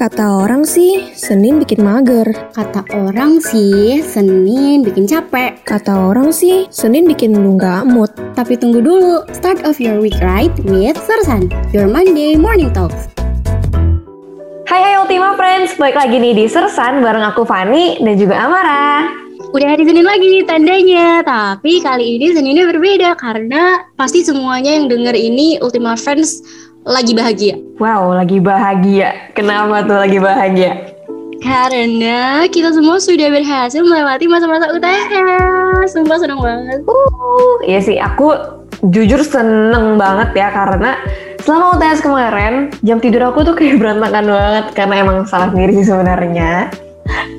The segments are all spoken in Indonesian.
Kata orang sih, Senin bikin mager. Kata orang sih, Senin bikin capek. Kata orang sih, Senin bikin lu nggak mood. Tapi tunggu dulu, start of your week right with Sersan, your Monday morning talks. Hai hai Ultima Friends, balik lagi nih di Sersan bareng aku Fani dan juga Amara. Udah hari Senin lagi tandanya, tapi kali ini Seninnya berbeda karena pasti semuanya yang denger ini Ultima Friends lagi bahagia. Wow, lagi bahagia. Kenapa tuh lagi bahagia? Karena kita semua sudah berhasil melewati masa-masa UTS. Sumpah seneng banget. Uh, iya sih, aku jujur seneng banget ya karena selama UTS kemarin jam tidur aku tuh kayak berantakan banget karena emang salah sendiri sih sebenarnya.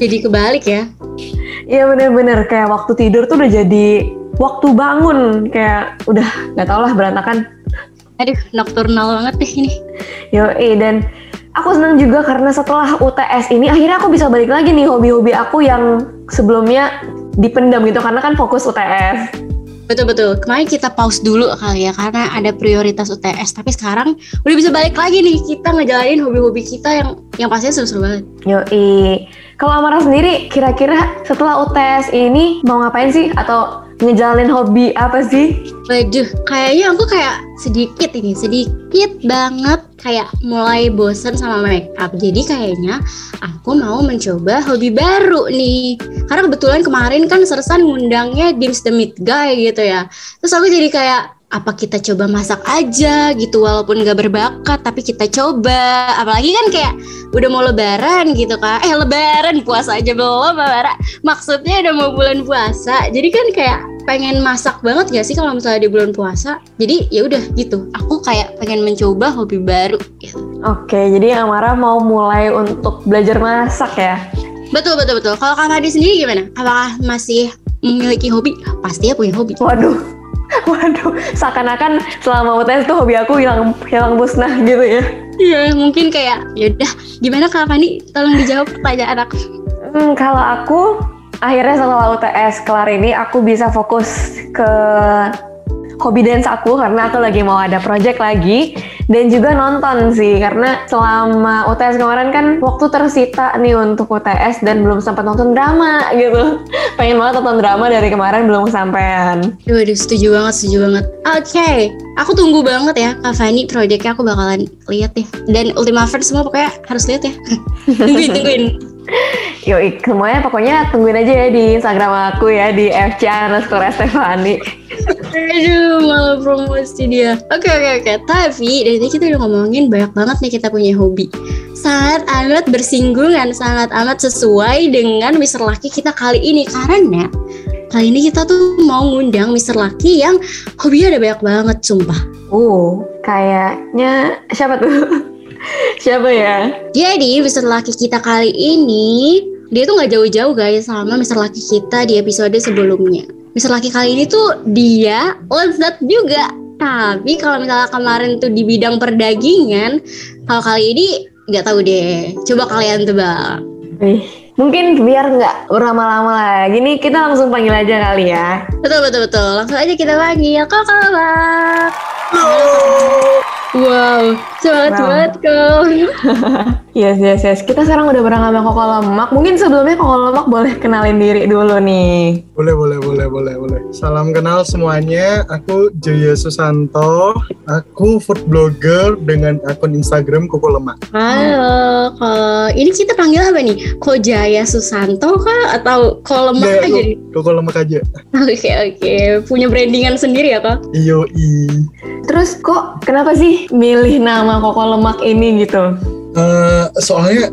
Jadi kebalik ya? Iya bener-bener kayak waktu tidur tuh udah jadi waktu bangun kayak udah nggak tau lah berantakan Aduh, nocturnal banget deh ini. Yo, dan aku senang juga karena setelah UTS ini akhirnya aku bisa balik lagi nih hobi-hobi aku yang sebelumnya dipendam gitu karena kan fokus UTS. Betul betul. Kemarin kita pause dulu kali ya karena ada prioritas UTS. Tapi sekarang udah bisa balik lagi nih kita ngejalanin hobi-hobi kita yang yang pastinya seru-seru banget. Yo, kalau Amara sendiri kira-kira setelah UTS ini mau ngapain sih atau ngejalanin hobi apa sih? Waduh, kayaknya aku kayak sedikit ini, sedikit banget kayak mulai bosen sama make up. Jadi kayaknya aku mau mencoba hobi baru nih. Karena kebetulan kemarin kan Sersan ngundangnya Dims the Meat Guy gitu ya. Terus aku jadi kayak apa kita coba masak aja gitu walaupun gak berbakat tapi kita coba. Apalagi kan kayak udah mau lebaran gitu kan eh lebaran puasa aja belum lebaran maksudnya udah mau bulan puasa. Jadi kan kayak pengen masak banget gak sih kalau misalnya di bulan puasa? Jadi ya udah gitu. Aku kayak pengen mencoba hobi baru gitu. oke jadi Amara mau mulai untuk belajar masak ya? Betul betul betul. Kalau Kak Hadi sendiri gimana? Apakah masih memiliki hobi? Pasti ya punya hobi. Waduh Waduh, seakan-akan selama UTS tuh hobi aku hilang hilang musnah gitu ya. Iya, mungkin kayak yaudah gimana Kak Fani? Tolong dijawab pertanyaan aku. Hmm, kalau aku akhirnya setelah UTS kelar ini aku bisa fokus ke hobi dance aku karena aku lagi mau ada project lagi dan juga nonton sih. Karena selama UTS kemarin kan waktu tersita nih untuk UTS dan belum sempat nonton drama gitu. Pengen banget nonton drama dari kemarin belum sampean Waduh setuju banget setuju banget. Oke okay. aku tunggu banget ya Kak Fani projectnya aku bakalan lihat ya dan Ultima Friends semua pokoknya harus lihat ya. Tungguin tungguin Yoi, semuanya pokoknya tungguin aja ya di Instagram aku ya di FC underscore Stefani. Aduh, malah promosi dia. Oke, oke, oke. Tapi dari tadi kita udah ngomongin banyak banget nih kita punya hobi. Sangat amat bersinggungan, sangat amat sesuai dengan Mister Laki kita kali ini. Karena kali ini kita tuh mau ngundang Mister Laki yang hobinya ada banyak banget, sumpah. Uh, kayaknya siapa tuh? siapa ya? Jadi Mister Laki kita kali ini dia tuh nggak jauh-jauh guys sama Mister Laki kita di episode sebelumnya. Mister Laki kali ini tuh dia lezat juga. Tapi kalau misalnya kemarin tuh di bidang perdagingan, kalau kali ini nggak tahu deh. Coba kalian tebak. Eh, mungkin biar nggak berlama-lama lagi nih kita langsung panggil aja kali ya. Betul betul betul. Langsung aja kita panggil kakak. Wow, semangat wow. banget kau. yes, yes, yes. Kita sekarang udah bareng sama Koko Lemak. Mungkin sebelumnya Koko Lemak boleh kenalin diri dulu nih. Boleh, boleh, boleh, boleh, boleh. Salam kenal semuanya. Aku Jaya Susanto. Aku food blogger dengan akun Instagram Koko Lemak. Halo, kok ini kita panggil apa nih? Ko Jaya Susanto kah atau Ko Lemak ya, aja? Koko Lemak aja. Oke, okay, oke. Okay. Punya brandingan sendiri ya, kok? Iyo, i. Terus kok kenapa sih milih nama Koko Lemak ini gitu? Uh, soalnya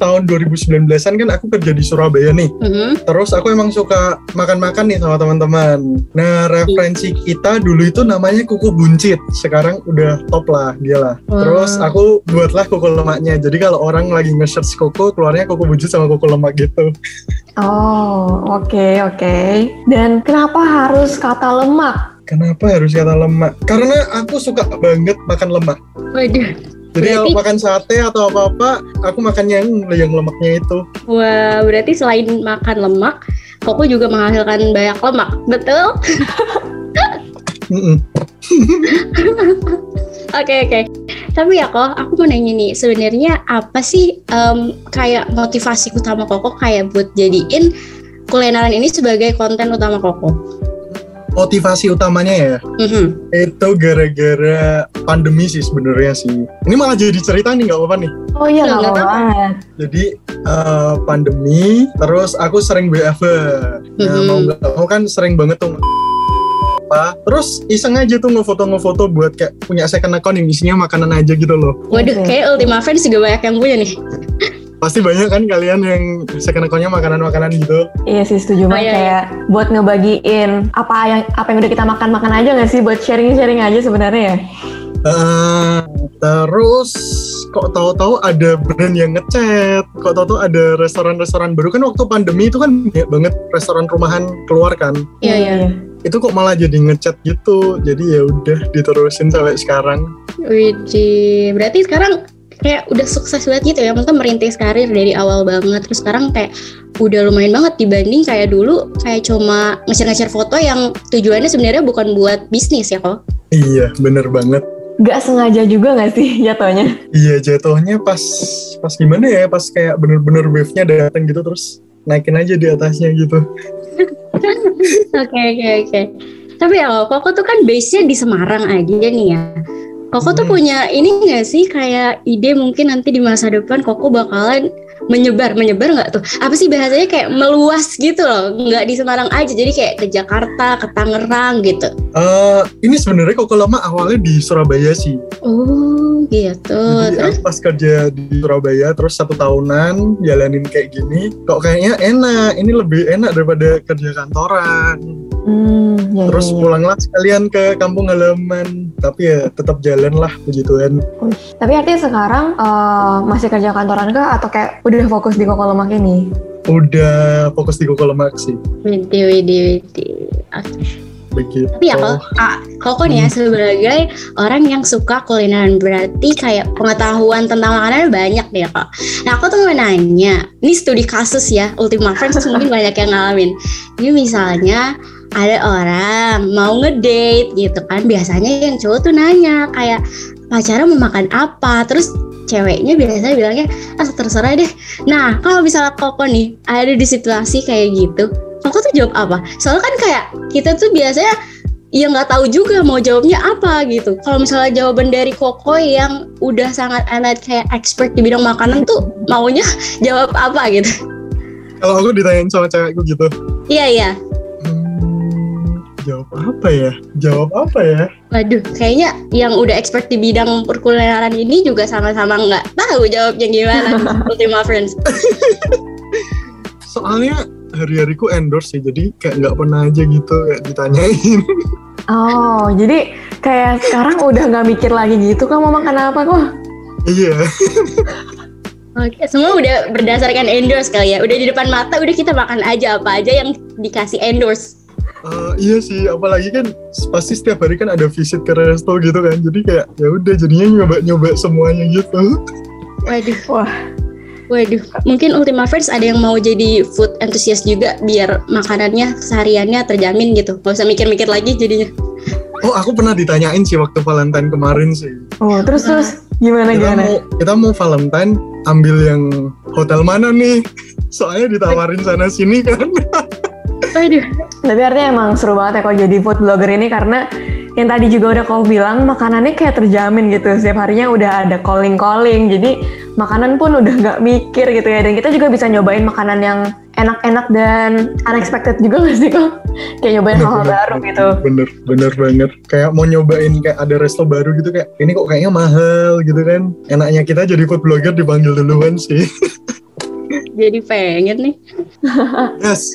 tahun 2019an kan aku kerja di Surabaya nih. Mm-hmm. Terus aku emang suka makan-makan nih sama teman-teman. Nah referensi kita dulu itu namanya kuku buncit. Sekarang udah top lah dia lah. Wow. Terus aku buatlah kuku lemaknya. Jadi kalau orang lagi nge-search kuku keluarnya kuku buncit sama kuku lemak gitu. Oh oke okay, oke. Okay. Dan kenapa harus kata lemak? Kenapa harus kata lemak? Karena aku suka banget makan lemak. Waduh. Jadi berarti, kalau makan sate atau apa-apa, aku makan yang yang lemaknya itu. Wah, berarti selain makan lemak, Koko juga menghasilkan banyak lemak, betul? Oke oke. Tapi ya kok, aku mau nanya nih, sebenarnya apa sih em, kayak motivasi utama Koko kayak buat jadiin kulineran ini sebagai konten utama Koko? Motivasi utamanya ya, Mhm. itu gara-gara pandemi sih sebenarnya sih. Ini malah jadi cerita nih nggak apa-apa nih. Oh iya Nggak nggak apa apa-apa. Jadi eh, pandemi, terus aku sering WFH. Nah, Mhm. mau nggak mau kan sering banget tuh apa terus iseng aja tuh ngefoto ngefoto buat kayak punya second account yang isinya makanan aja gitu loh Waduh, kayak Ultima Friends juga banyak yang punya nih. pasti banyak kan kalian yang second accountnya makanan makanan gitu. Iya sih setuju Oh, banget. iya, iya. kayak buat ngebagiin apa yang apa yang udah kita makan makan aja nggak sih? Buat sharing sharing aja sebenarnya ya. Eh, terus kok tahu-tahu ada brand yang ngechat. Kok tahu-tahu ada restoran-restoran baru. Kan waktu pandemi itu kan banyak banget restoran rumahan keluar kan. Iya, iya. itu kok malah jadi ngechat gitu. Jadi ya udah diterusin sampai sekarang. Widih, berarti sekarang kayak udah sukses banget gitu ya, maksudnya merintis karir dari awal banget, terus sekarang kayak udah lumayan banget dibanding kayak dulu kayak cuma nge-share foto yang tujuannya sebenarnya bukan buat bisnis ya kok. iya bener banget Gak sengaja juga nggak sih jatuhnya? Iya jatuhnya pas pas gimana ya pas kayak bener-bener wave-nya datang gitu terus naikin aja di atasnya gitu. Oke oke oke. Tapi ya kok, tuh kan base-nya di Semarang aja nih ya. Koko tuh Hmm. punya ini nggak sih kayak ide mungkin nanti di masa depan Koko bakalan menyebar menyebar nggak tuh? Apa sih bahasanya kayak meluas gitu loh, nggak di Semarang aja, jadi kayak ke Jakarta, ke Tangerang gitu. Eh ini sebenarnya kok lama awalnya di Surabaya sih. Oh gitu. Jadi Terus aku pas kerja di Surabaya terus satu tahunan jalanin kayak gini, kok kayaknya enak. Ini lebih enak daripada kerja kantoran. Hmm, ya, Terus ya, ya. pulanglah sekalian ke kampung halaman. Tapi ya tetap jalan lah begituan. Tapi artinya sekarang eh, masih kerja kantoran kah atau kayak udah fokus di Koko Lemak ini? Udah fokus di Koko Lemak sih. Widi, Widi, Widi. Oke. Begitu. Tapi ya kok, ah, Koko nih ya sebagai orang yang suka kulineran berarti kayak pengetahuan tentang makanan banyak deh kok. Nah aku tuh mau nanya, ini studi kasus ya, Ultima Friends mungkin banyak yang ngalamin. Ini misalnya ada orang mau ngedate gitu kan, biasanya yang cowok tuh nanya kayak pacaran mau makan apa, terus ceweknya biasanya bilangnya ah terserah deh. Nah kalau misalnya Koko nih ada di situasi kayak gitu, Koko tuh jawab apa? Soalnya kan kayak kita tuh biasanya ya nggak tahu juga mau jawabnya apa gitu. Kalau misalnya jawaban dari Koko yang udah sangat amat kayak expert di bidang makanan tuh maunya jawab apa gitu? Kalau aku ditanyain sama cewekku gitu, Iya iya. Apa ya? Jawab apa ya? Waduh, kayaknya yang udah expert di bidang perkulineran ini juga sama-sama nggak tahu jawabnya gimana. Ultima Friends. Soalnya hari-hariku endorse sih, jadi kayak nggak pernah aja gitu kayak ditanyain. Oh, jadi kayak sekarang udah nggak mikir lagi gitu kan mau makan apa kok? iya, Oke, semua udah berdasarkan endorse kali ya. Udah di depan mata, udah kita makan aja apa aja yang dikasih endorse. Eh, iya sih. Apalagi kan pasti setiap hari kan ada visit ke resto gitu kan, jadi kayak ya udah jadinya nyoba-nyoba semuanya gitu. Waduh. Wah. Waduh, mungkin Ultima Friends ada yang mau jadi food enthusiast juga biar makanannya sehariannya terjamin gitu. Gak usah mikir-mikir lagi jadinya. Oh, aku pernah ditanyain sih waktu Valentine kemarin sih. Oh, terus terus gimana Kita gimana? mau kita mau Valentine ambil yang hotel mana nih? Soalnya ditawarin sana sini kan. Waduh, Tapi artinya emang seru banget ya kalau jadi food blogger ini karena yang tadi juga udah kau bilang makanannya kayak terjamin gitu setiap harinya udah ada calling calling jadi makanan pun udah nggak mikir gitu ya dan kita juga bisa nyobain makanan yang enak-enak dan unexpected juga gak sih kok kayak nyobain hal-hal baru gitu Bener, bener banget. Kayak mau nyobain kayak ada resto baru gitu kayak ini kok kayaknya mahal gitu kan. Enaknya kita jadi food blogger dipanggil duluan sih. jadi pengen nih. yes.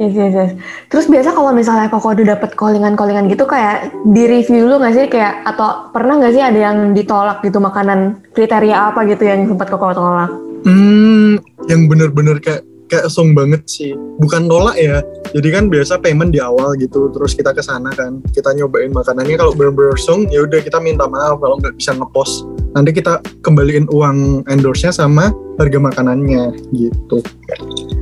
Yes, yes, yes. Terus biasa kalau misalnya Koko udah dapet callingan-callingan gitu kayak di review lu nggak sih kayak atau pernah nggak sih ada yang ditolak gitu makanan kriteria apa gitu yang sempat Koko tolak? Hmm, yang bener-bener kayak kayak song banget sih. Bukan nolak ya. Jadi kan biasa payment di awal gitu, terus kita ke sana kan, kita nyobain makanannya. Kalau bener-bener song, ya udah kita minta maaf kalau nggak bisa ngepost. Nanti kita kembaliin uang endorse-nya sama harga makanannya gitu.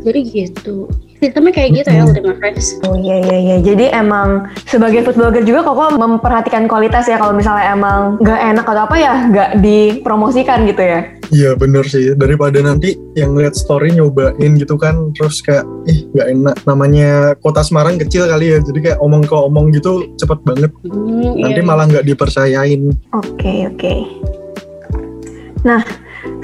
Jadi gitu. Sistemnya kayak gitu ya. Ultima Friends Oh iya iya iya. Jadi emang sebagai food blogger juga kok memperhatikan kualitas ya kalau misalnya emang nggak enak atau apa ya nggak dipromosikan gitu ya. Iya bener sih daripada nanti yang lihat story nyobain gitu kan terus kayak ih nggak enak namanya kota Semarang kecil kali ya jadi kayak omong ke omong gitu cepet banget Hmm, nanti iya. malah nggak dipercayain Oke oke. Nah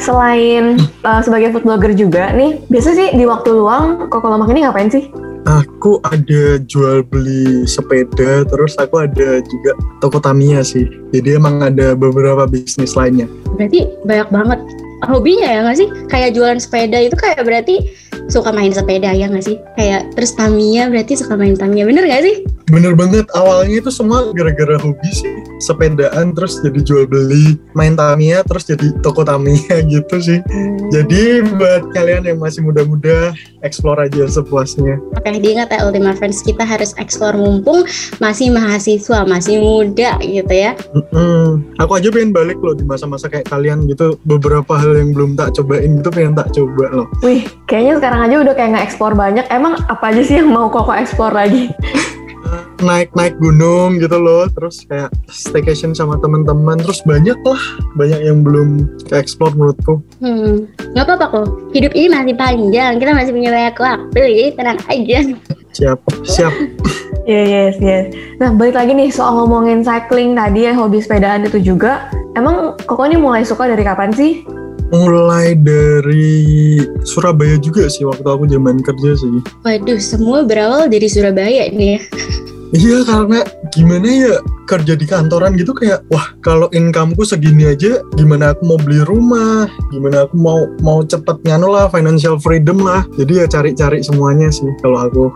selain uh, sebagai food blogger juga nih, biasa sih di waktu luang kok kalau ini ngapain sih? aku ada jual beli sepeda terus aku ada juga toko Tamiya sih jadi emang ada beberapa bisnis lainnya berarti banyak banget hobinya ya nggak sih kayak jualan sepeda itu kayak berarti suka main sepeda ya nggak sih kayak terus Tamiya berarti suka main Tamiya bener nggak sih bener banget awalnya itu semua gara-gara hobi sih sepedaan terus jadi jual beli main Tamiya terus jadi toko Tamiya gitu sih jadi buat kalian yang masih muda-muda explore aja sepuasnya Oke, diingat ya Ultima Friends kita harus eksplor mumpung masih mahasiswa, masih muda gitu ya. Mm-mm. Aku aja pengen balik loh di masa-masa kayak kalian gitu. Beberapa hal yang belum tak cobain gitu pengen tak coba loh. Wih, kayaknya sekarang aja udah kayak nge-explore banyak. Emang apa aja sih yang mau koko explore lagi? Naik-naik gunung gitu loh. Terus kayak staycation sama teman-teman. Terus banyak lah. Banyak yang belum ke explore menurutku. Hmm, nggak apa-apa kok. Hidup ini masih panjang, kita masih punya banyak waktu, jadi tenang aja. Siap, siap. Iya, yes, yes. Nah, balik lagi nih soal ngomongin cycling tadi ya, hobi sepedaan itu juga. Emang Koko ini mulai suka dari kapan sih? Mulai dari Surabaya juga sih waktu aku zaman kerja sih. Waduh, semua berawal dari Surabaya nih ya. Iya karena gimana ya kerja di kantoran gitu kayak wah kalau incomeku segini aja gimana aku mau beli rumah gimana aku mau mau cepet nganu lah financial freedom lah jadi ya cari-cari semuanya sih kalau aku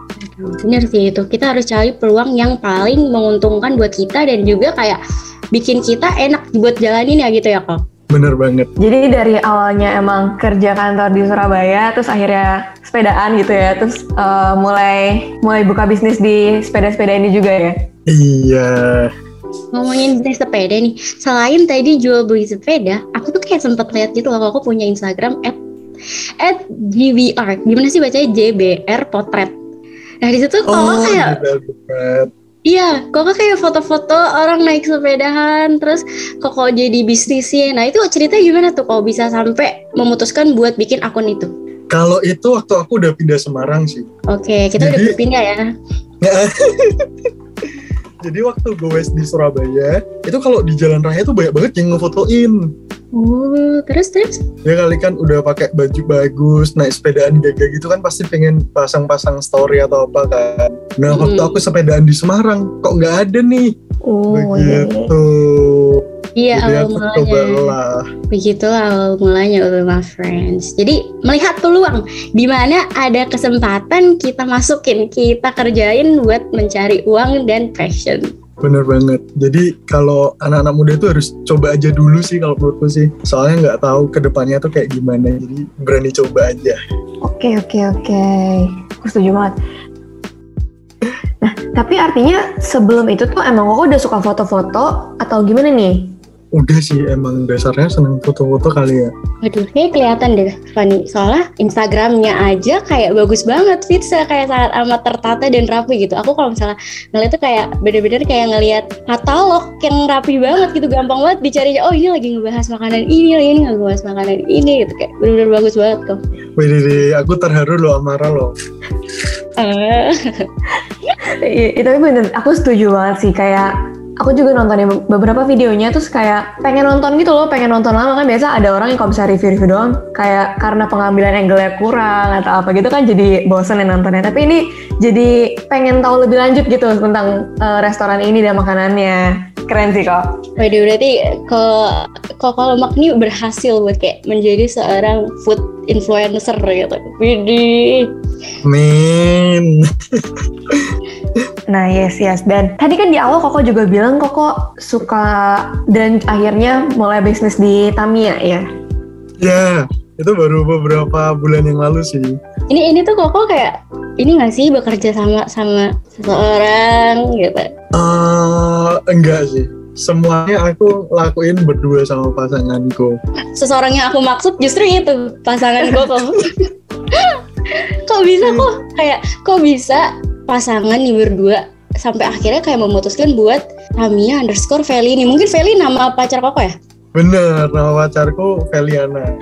Bener sih itu, kita harus cari peluang yang paling menguntungkan buat kita dan juga kayak bikin kita enak buat jalanin ya gitu ya kok. Bener banget. Jadi dari awalnya emang kerja kantor di Surabaya, terus akhirnya sepedaan gitu ya, terus eh, mulai mulai buka bisnis di sepeda-sepeda ini juga ya. iya. Ngomongin bisnis sepeda nih, selain tadi jual beli sepeda, aku tuh kayak sempet lihat gitu loh, aku punya Instagram at at GBR, gimana sih bacanya? JBR Potret. Nah di situ kalau oh kayak iya kok kayak foto-foto orang naik sepedahan, terus kok kok jadi bisnisnya. Nah itu ceritanya gimana tuh kok bisa sampai memutuskan buat bikin akun itu? kalau itu waktu aku udah pindah Semarang sih Oke, kita udah Jadi- berpindah ya. jadi waktu gue di Surabaya itu kalau di jalan raya tuh banyak banget yang ngefotoin Oh, terus terus? ya kali kan udah pakai baju bagus naik sepedaan gagah gitu kan pasti pengen pasang-pasang story atau apa kan nah waktu Mm. aku sepedaan di Semarang kok nggak ada nih Oh iya. iya. begitu Iya, jadi awal aku mulanya. coba lah Begitulah awal mulanya Ultima Friends. Jadi melihat peluang di mana ada kesempatan kita masukin, kita kerjain buat mencari uang dan passion. Bener banget jadi kalau anak-anak muda itu harus coba aja dulu sih kalau menurutku sih soalnya nggak tahu ke depannya tuh kayak gimana jadi berani coba aja Oke oke oke, aku setuju banget. Nah, tapi artinya sebelum itu tuh emang Koko udah suka foto-foto atau gimana nih? Udah sih emang dasarnya seneng foto-foto kali ya Waduh, kayak kelihatan deh Fanny. Soalnya Instagramnya aja kayak bagus banget, fitsnya kayak sangat amat tertata dan rapi gitu. Aku kalau misalnya ngeliat tuh kayak bener-bener kayak ngeliat katalog yang rapi banget gitu, gampang banget dicarinya. Oh ini lagi ngebahas makanan ini, ini ngebahas makanan ini gitu kayak bener-bener bagus banget kok. Wih, Dede, aku terharu loh Amara loh. Eh, Iya, itu tapi bener, aku setuju banget sih kayak aku juga nontonin be- beberapa videonya terus kayak pengen nonton gitu loh, pengen nonton lama kan biasa ada orang yang kalau bisa review-review doang kayak karena pengambilan angle-nya kurang atau apa gitu kan jadi bosen ya nontonnya. Tapi ini jadi pengen tahu lebih lanjut gitu tentang eh, restoran ini dan makanannya. Keren sih kok. Waduh, berarti ke kok kalau Mak ini berhasil buat kayak menjadi seorang food influencer gitu. Widih. Min. Nah yes yes dan tadi kan di awal Koko juga bilang Koko suka dan akhirnya mulai bisnis di Tamiya ya. Ya, itu baru beberapa bulan yang lalu sih. Ini ini tuh kok kayak ini nggak sih bekerja sama sama seseorang gitu. eh enggak sih. Semuanya aku lakuin berdua sama pasanganku. Seseorang yang aku maksud justru itu pasangan Koko. kok bisa kok kayak kok bisa pasangan nih berdua sampai akhirnya kayak memutuskan buat Tamiya underscore Feli ini mungkin Feli nama pacar koko ya Bener, nama pacarku Feliana.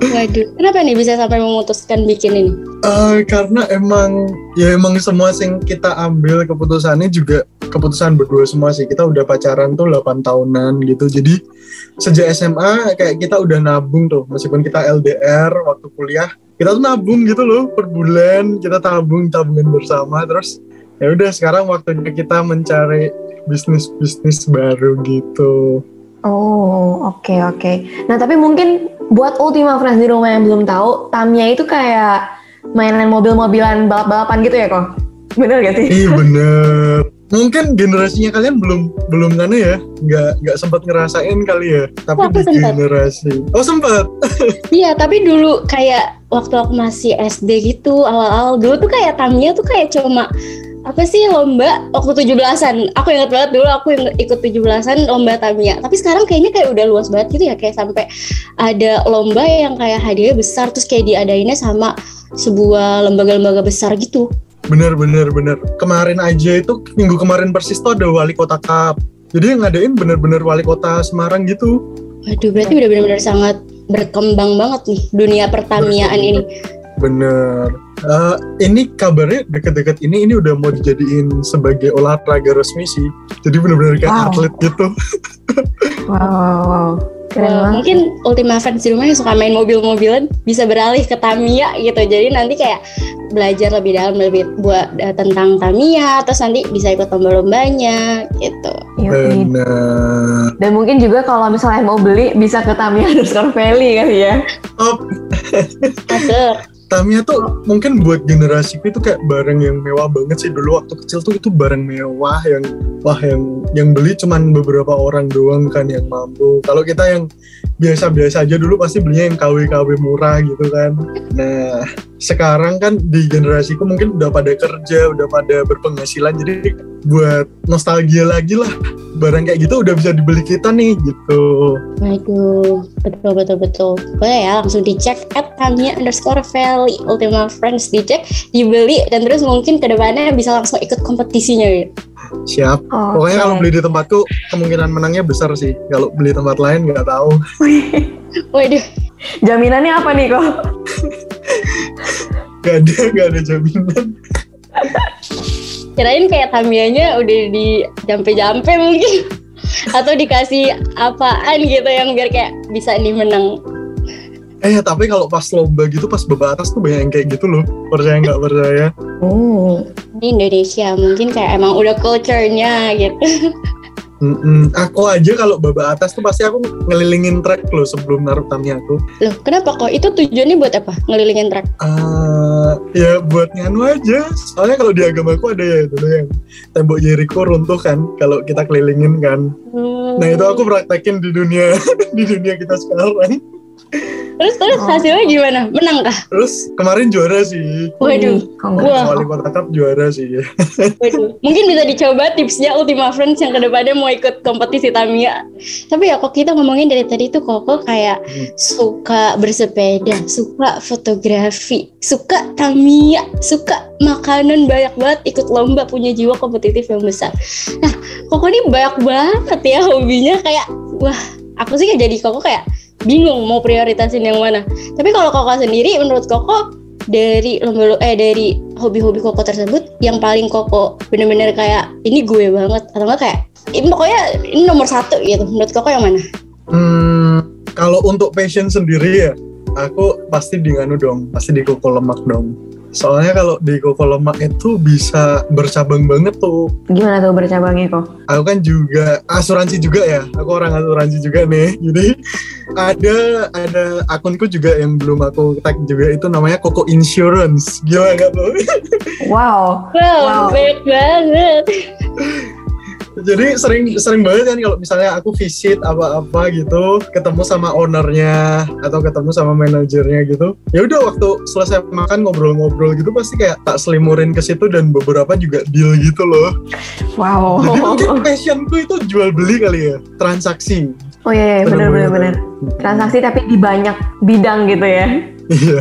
Waduh, kenapa nih bisa sampai memutuskan bikin ini? Uh, karena emang ya emang semua sing kita ambil keputusannya juga keputusan berdua semua sih. Kita udah pacaran tuh 8 tahunan gitu. Jadi sejak SMA kayak kita udah nabung tuh meskipun kita LDR waktu kuliah kita tuh nabung gitu loh per bulan kita tabung tabungan bersama terus ya udah sekarang waktunya kita mencari bisnis bisnis baru gitu. Oh oke okay, oke. Okay. Nah tapi mungkin buat Ultima Friends di rumah yang belum tahu, Tamiya itu kayak mainan mobil-mobilan balap-balapan gitu ya kok? Bener gak sih? Iya bener. Mungkin generasinya kalian belum belum kan ya, nggak nggak sempat ngerasain kali ya. Tapi Aku di sempet. generasi. Oh sempat. Iya, tapi dulu kayak waktu aku masih SD gitu, awal-awal dulu tuh kayak Tamiya tuh kayak cuma apa sih lomba waktu 17-an. Aku ingat banget dulu aku yang ikut 17-an lomba Tamiya. Tapi sekarang kayaknya kayak udah luas banget gitu ya kayak sampai ada lomba yang kayak hadiahnya besar terus kayak diadainnya sama sebuah lembaga-lembaga besar gitu. Bener bener bener. Kemarin aja itu minggu kemarin persis tuh ada wali kota cup. Jadi yang ngadain bener-bener wali kota Semarang gitu. Waduh, berarti udah benar-benar sangat berkembang banget nih dunia pertamiaan ini. Bener. Eh, ini kabarnya deket-deket ini ini udah mau dijadiin sebagai olahraga resmi sih. Jadi bener-bener kayak Wow. atlet gitu. Wow wow wow. Keren banget. mungkin Ultima Friends di rumah yang suka main mobil-mobilan bisa beralih ke Tamiya gitu. Jadi nanti kayak belajar lebih dalam lebih buat eh, tentang Tamiya, terus nanti bisa ikut lomba-lombanya gitu. Yoi. Bener. Dan mungkin juga kalau misalnya mau beli bisa ke Tamiya underscore Valley kali ya. Oh, Masuk. Tamiya tuh mungkin buat generasiku itu kayak barang yang mewah banget sih dulu waktu kecil tuh itu barang mewah yang wah yang yang beli cuman beberapa orang doang kan yang mampu. Kalau kita yang biasa-biasa aja dulu pasti belinya yang KW-KW murah gitu kan. Nah, sekarang kan di generasiku mungkin udah pada kerja, udah pada berpenghasilan jadi buat nostalgia lagi lah. Barang kayak gitu udah bisa dibeli kita nih gitu. Waduh, betul betul betul. Boleh ya langsung dicek at Tamiya underscore Valley Ultima Friends dicek, dibeli dan terus mungkin ke depannya bisa langsung ikut kompetisinya gitu. Siap. Oh, Pokoknya kalau beli di tempatku kemungkinan menangnya besar sih. Kalau beli tempat lain nggak tahu. Waduh, Jaminannya apa nih kok? Gak ada, gak ada jaminan. kirain kayak Tamiyanya udah di jampe-jampe mungkin atau dikasih apaan gitu yang biar kayak bisa nih menang Eh tapi kalau pas lomba gitu pas babak atas tuh banyak yang kayak gitu loh. Percaya nggak percaya? Hmm. di Indonesia mungkin kayak emang udah culture-nya gitu Mm-mm. Aku aja kalau babak atas tuh pasti aku ngelilingin track loh sebelum naruh Tamiya aku. loh kenapa kok itu tujuannya buat apa ngelilingin track Eh, ya buat nganu aja. Soalnya kalau di agamaku ada ya dulu yang tembok Jericho runtuh kan kalau kita kelilingin kan. Nah itu aku praktekin di dunia di dunia kita sekarang. Terus terus Oh. hasilnya gimana menang kah Terus kemarin juara sih. waduh. Wah. Wali Kota Cup juara sih. Waduh, mungkin bisa dicoba tipsnya Ultima Friends yang ke depannya mau ikut kompetisi Tamiya. Tapi ya kok kita ngomongin dari tadi tuh Koko kayak Hmm. suka bersepeda, suka fotografi, suka Tamiya, suka makanan banyak banget, ikut lomba punya jiwa kompetitif yang besar. Nah, Koko ini banyak banget ya hobinya kayak wah, aku sih kayak jadi Koko kayak bingung mau prioritasin yang mana. Tapi kalau Koko sendiri menurut Koko dari lomba eh dari hobi-hobi koko tersebut yang paling koko bener-bener kayak ini gue banget atau enggak kayak ini pokoknya ini nomor satu gitu menurut koko yang mana Hmm, kalau untuk passion sendiri ya, aku pasti di nganu dong, pasti di koko lemak dong. Soalnya kalau di koko lemak itu bisa bercabang banget tuh. Gimana tuh bercabangnya kok? Aku kan juga asuransi juga ya, aku orang asuransi juga nih. Jadi ada ada akunku juga yang belum aku tag juga itu namanya Koko Insurance. Gila gak tuh? Wow. wow, Wow. banyak banget Jadi sering sering banget kan kalau misalnya aku visit apa-apa gitu, ketemu sama ownernya atau ketemu sama manajernya gitu. Ya udah waktu selesai makan ngobrol-ngobrol gitu pasti kayak tak selimurin ke situ dan beberapa juga deal gitu loh. Wow. Jadi mungkin passionku itu jual beli kali ya, transaksi. Oh iya, iya bener bener. Bener-bener. Transaksi tapi di banyak bidang gitu ya. Iya.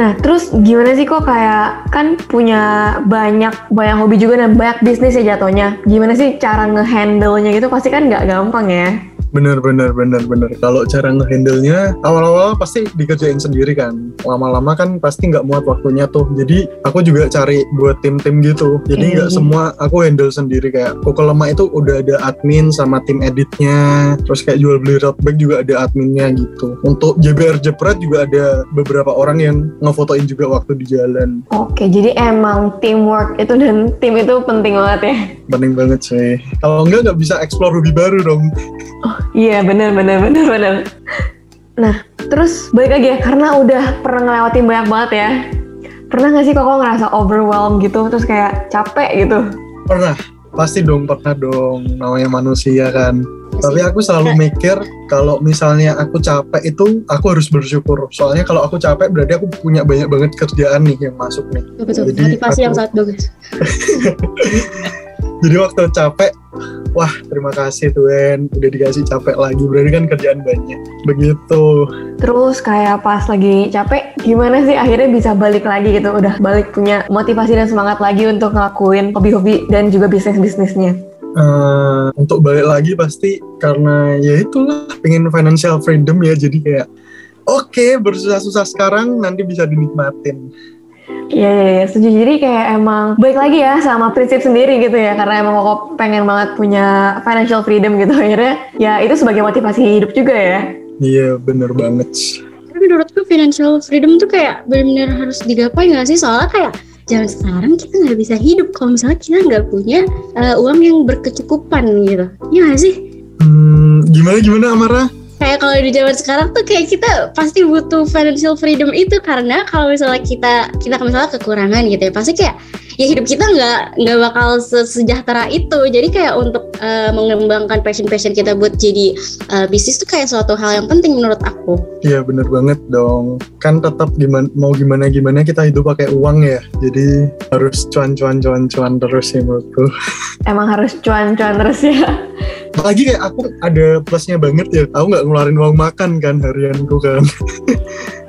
Nah, terus gimana sih kok kayak kan punya banyak banyak hobi juga dan banyak bisnis ya jatuhnya. Gimana sih cara ngehandle-nya gitu pasti kan nggak gampang ya. Bener bener bener bener. Kalau cara ngehandle-nya awal-awal pasti dikerjain sendiri kan. Lama-lama kan pasti nggak muat waktunya tuh. Jadi aku juga cari buat tim-tim gitu. Jadi nggak Hmm. semua aku handle sendiri kayak Koko Lemak itu udah ada admin sama tim editnya. Terus kayak jual beli road bag juga ada adminnya gitu. Untuk JBR Jepret juga ada beberapa orang yang ngefotoin juga waktu di jalan. Oke, jadi emang teamwork itu dan tim itu penting banget ya. Penting banget sih. Kalau enggak nggak bisa explore hobi baru dong. Iya, bener bener bener bener. Nah, terus balik lagi ya karena udah pernah ngelewatin banyak banget ya. Pernah nggak sih kok ngerasa overwhelmed gitu terus kayak capek gitu? Pernah, pasti dong pernah dong. Namanya manusia kan. Tapi aku selalu mikir kalau misalnya aku capek itu aku harus bersyukur. Soalnya kalau aku capek berarti aku punya banyak banget kerjaan nih yang masuk nih. betul Jadi motivasi yang aku- sangat bagus Jadi waktu capek, wah terima kasih Tuhan udah dikasih capek lagi. Berarti kan kerjaan banyak. Begitu. Terus kayak pas lagi capek, gimana sih akhirnya bisa balik lagi gitu? Udah balik punya motivasi dan semangat lagi untuk ngelakuin hobi-hobi dan juga bisnis-bisnisnya. Eh, untuk balik lagi pasti karena ya itulah pengen financial freedom ya. Jadi kayak oke bersusah-susah sekarang nanti bisa dinikmatin. Iya, iya, iya, setuju. Jadi kayak emang baik lagi ya sama prinsip sendiri gitu ya. Karena emang kok pengen banget punya financial freedom gitu. Akhirnya ya itu sebagai motivasi hidup juga ya. Iya bener banget. tapi menurutku financial freedom tuh kayak benar-benar harus digapai nggak sih soalnya kayak zaman sekarang kita nggak bisa hidup kalau misalnya kita nggak punya eh, uang yang berkecukupan gitu Iya nggak sih Hmm, gimana gimana Amara? Kayak kalau di zaman sekarang tuh kayak kita pasti butuh financial freedom itu karena kalau misalnya kita kita misalnya kekurangan gitu ya pasti kayak ya hidup kita nggak nggak bakal sesejahtera itu jadi kayak untuk eh, mengembangkan passion passion kita buat jadi eh, bisnis tuh kayak suatu hal yang penting menurut aku Iya bener banget dong. Kan tetap gimana mau gimana gimana kita hidup pakai uang ya. Jadi harus cuan cuan cuan cuan terus sih menurutku. Emang harus cuan-cuan terus ya. Apalagi kayak aku ada plusnya banget ya. Aku nggak ngeluarin uang makan kan harianku kan.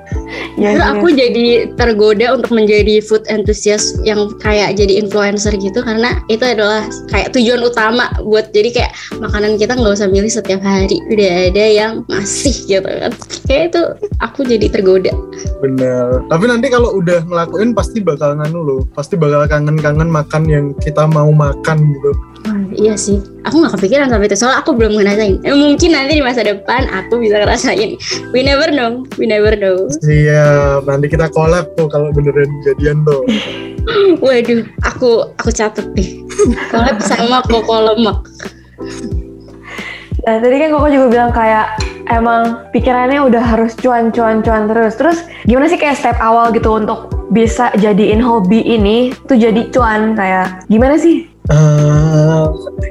Ya, Terus iya. aku jadi tergoda untuk menjadi food enthusiast yang kayak jadi influencer gitu karena itu adalah kayak tujuan utama buat jadi kayak makanan kita nggak usah milih setiap hari. Udah ada yang masih gitu kan. Kayak itu aku jadi tergoda. Bener. Tapi nanti kalau udah ngelakuin pasti bakal nganu loh. Pasti bakal kangen-kangen makan yang kita mau makan gitu. Wah, iya sih. Aku nggak kepikiran sampai itu. Soalnya aku belum ngerasain. Eh, mungkin nanti di masa depan aku bisa ngerasain. We never know. We never know Siap. Nanti kita collab tuh kalau beneran jadian tuh. waduh aku aku catet deh collab sama koko lemak Nah, tadi kan Koko juga bilang kayak emang pikirannya udah harus cuan-cuan-cuan terus. Terus gimana sih kayak step awal gitu untuk bisa jadiin hobi ini tuh jadi cuan kayak gimana sih? Eh,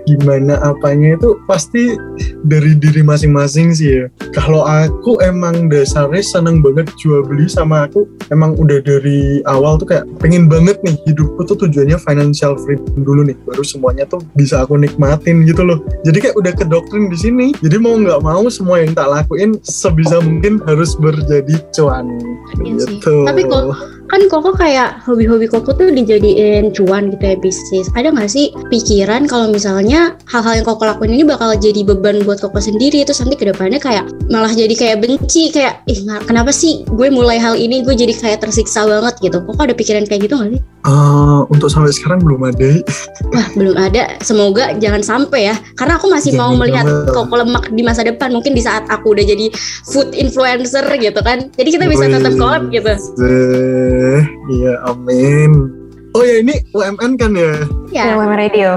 gimana apanya itu pasti dari diri masing-masing sih ya. Kalau aku emang dasarnya seneng banget jual beli sama aku emang udah dari awal tuh kayak pengen banget nih hidupku tuh tujuannya financial freedom dulu nih baru semuanya tuh bisa aku nikmatin gitu loh. Jadi kayak udah kedoktrin di sini. Jadi mau nggak mau semua yang tak lakuin sebisa mungkin harus berjadi cuan. Iya sih. Gitu. Tapi kok kan koko kayak hobi-hobi koko tuh dijadiin cuan gitu ya bisnis. Ada nggak sih pikiran kalau misalnya hal-hal yang koko lakuin ini bakal jadi beban buat koko sendiri? Terus nanti ke depannya kayak malah jadi kayak benci kayak ih kenapa sih gue mulai hal ini gue jadi kayak tersiksa banget gitu? Koko ada pikiran kayak gitu nggak sih? Eh, untuk sampai sekarang belum ada. wah belum ada. Semoga jangan sampai ya. Karena aku masih mau Jangan melihat sampai. koko lemak di masa depan. Mungkin di saat aku udah jadi food influencer gitu kan. Jadi kita bisa tetap collab gitu zeh. Iya, amin. Oh ya ini UMN kan ya? ya Yang Radio.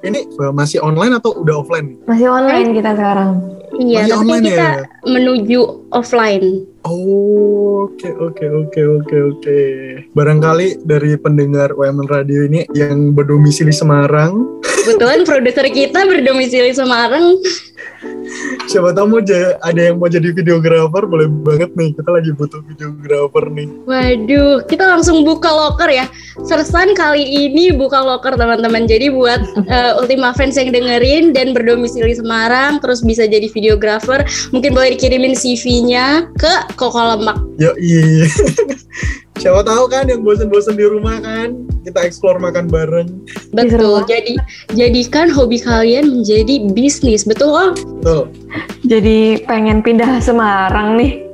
Ini eh, masih online atau udah offline? Masih online kita sekarang. Iya, Masih tapi online kita ya? menuju offline. Oh, oke oke oke oke oke. Barangkali dari pendengar UMN Radio ini yang berdomisili Semarang, Kebetulan produser kita berdomisili Semarang. siapa tahu mau ada yang mau jadi videografer, boleh banget nih. Kita lagi butuh videografer nih. Waduh, kita langsung buka loker ya. Sersan kali ini buka loker teman-teman. Jadi buat eh, Ultima fans yang dengerin dan berdomisili Semarang, terus bisa jadi videografer, mungkin boleh dikirimin CV-nya ke Koko Lemak. Yo iya. Siapa tahu kan yang bosen-bosen di rumah kan, kita explore makan bareng. Betul. Jadi jadikan hobi kalian menjadi bisnis, betul kok? Tuh. Jadi pengen pindah Semarang nih.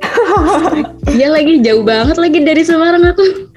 Dia lagi jauh banget lagi dari Semarang aku.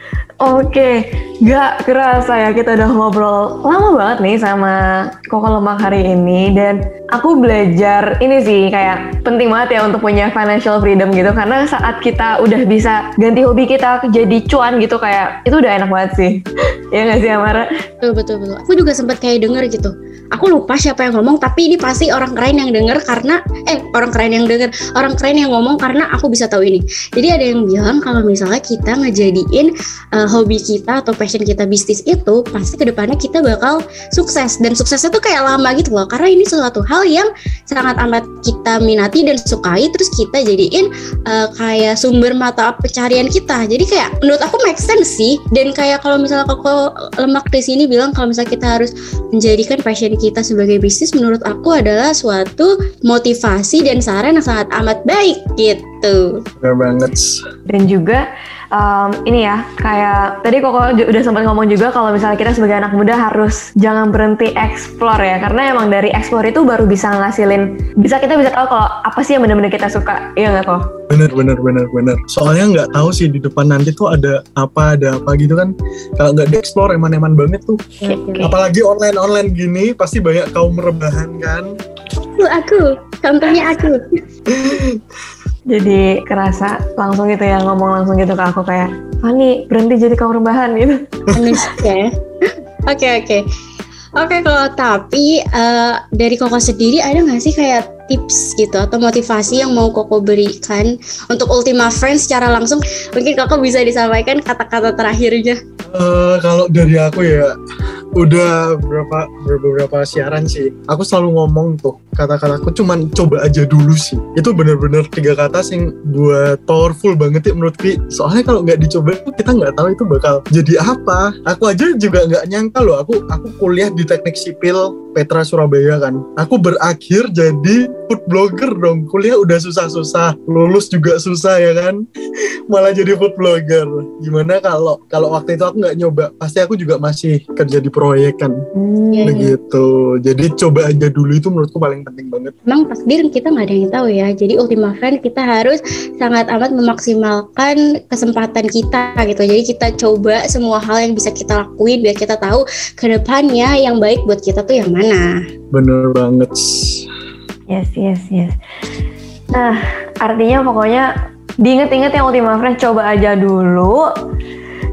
Oke, gak kerasa ya kita udah ngobrol lama banget nih sama Koko Lemak hari ini dan aku belajar ini sih kayak penting banget ya untuk punya financial freedom gitu karena saat kita udah bisa ganti hobi kita jadi cuan gitu kayak itu udah enak banget sih. ya gak sih Amara? Betul betul betul. Aku juga sempat kayak denger gitu. Aku lupa siapa yang ngomong tapi ini pasti orang keren yang denger karena eh orang keren yang denger orang keren yang ngomong karena aku bisa tahu ini. Jadi ada yang bilang kalau misalnya kita ngejadiin uh, hobi kita atau passion kita bisnis itu pasti ke depannya kita bakal sukses dan suksesnya tuh kayak lama gitu loh karena ini sesuatu hal yang sangat amat kita minati dan sukai terus kita jadiin uh, kayak sumber mata pencarian kita jadi kayak menurut aku make sense sih dan kayak kalau misalnya koko lemak di sini bilang kalau misalnya kita harus menjadikan passion kita sebagai bisnis menurut aku adalah suatu motivasi dan saran yang sangat amat baik gitu. Benar banget. Dan juga um, ini ya kayak tadi kok udah sempat ngomong juga kalau misalnya kita sebagai anak muda harus jangan berhenti explore ya. Karena emang dari explore itu baru bisa ngasilin bisa kita bisa tahu kalau apa sih yang benar-benar kita suka. Iya nggak kok bener bener bener bener soalnya nggak tahu sih di depan nanti tuh ada apa ada apa gitu kan. Kalau nggak dieksplor eman-eman banget tuh. Okay. apalagi online online gini pasti banyak kaum rebahan kan. Aku aku. Contohnya aku jadi kerasa langsung gitu ya ngomong langsung gitu ke aku kayak Fani berhenti jadi kaum rebahan gitu. Ya. Oke oke. Oke kalau tapi uh, dari koko sendiri ada nggak sih kayak tips gitu atau motivasi yang mau Koko berikan untuk Ultima Friends secara langsung? Mungkin Koko bisa disampaikan kata-kata terakhirnya. Uh, kalau dari aku ya udah berapa beberapa siaran sih. Aku selalu ngomong tuh kata-kataku cuman coba aja dulu sih. Itu bener-bener tiga kata sing buat powerful banget ya menurut Ki soalnya kalau nggak dicoba kita nggak tahu itu bakal jadi apa. Aku aja juga nggak nyangka loh aku aku kuliah di teknik sipil Petra Surabaya kan. Aku berakhir jadi food blogger dong. Kuliah udah susah-susah, lulus juga susah ya kan. Malah jadi food blogger. Gimana kalau kalau waktu itu aku nggak nyoba, pasti aku juga masih kerja di proyek kan. Hmm. Begitu. Jadi coba aja dulu itu menurutku paling penting banget. Emang takdir kita nggak ada yang tahu ya. Jadi Ultima Friend kita harus sangat amat memaksimalkan kesempatan kita gitu. Jadi kita coba semua hal yang bisa kita lakuin biar kita tahu ke depannya yang baik buat kita tuh yang mana mana. Bener banget. Yes, yes, yes. Nah, artinya pokoknya diinget-inget yang Ultima Friends coba aja dulu.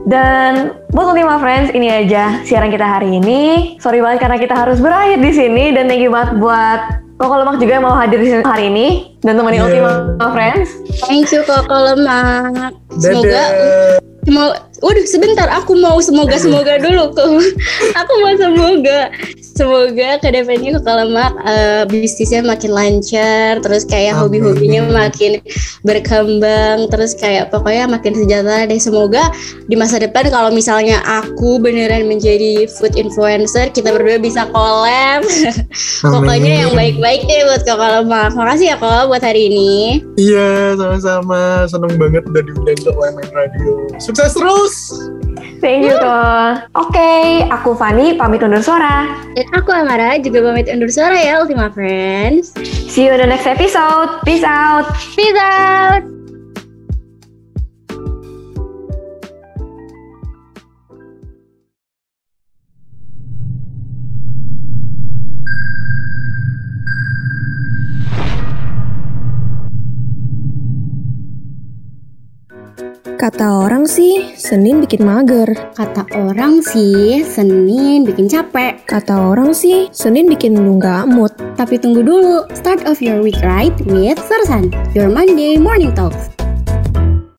Dan buat Ultima Friends ini aja siaran kita hari ini. Sorry banget karena kita harus berakhir di sini dan thank you banget buat Koko Lemak juga yang mau hadir di sini hari ini dan temenin yeah. Ultima Friends. Thank you Koko Lemak. Semoga mau Waduh sebentar aku mau semoga semoga dulu. Tuh aku mau semoga semoga ke depannya ke lemak uh, bisnisnya makin lancar terus kayak hobi-hobinya makin berkembang terus kayak pokoknya makin sejahtera deh. Semoga di masa depan kalau misalnya aku beneran menjadi food influencer kita berdua bisa collab. Pokoknya yang baik-baik deh buat kakak lemak. Makasih ya kok buat hari ini. Iya sama-sama. Seneng banget udah diundang ke UMN Radio. Sukses terus Thank you kok. Oke, okay, aku Fani pamit undur suara. Dan aku Amara juga pamit undur suara ya Ultima Friends. See you in the next episode. Peace out. Peace out. Kata orang sih, Senin bikin mager. Kata orang sih, Senin bikin capek. Kata orang sih, Senin bikin lu nggak mood. Tapi tunggu dulu, start of your week right with Sarsan, your Monday morning talks.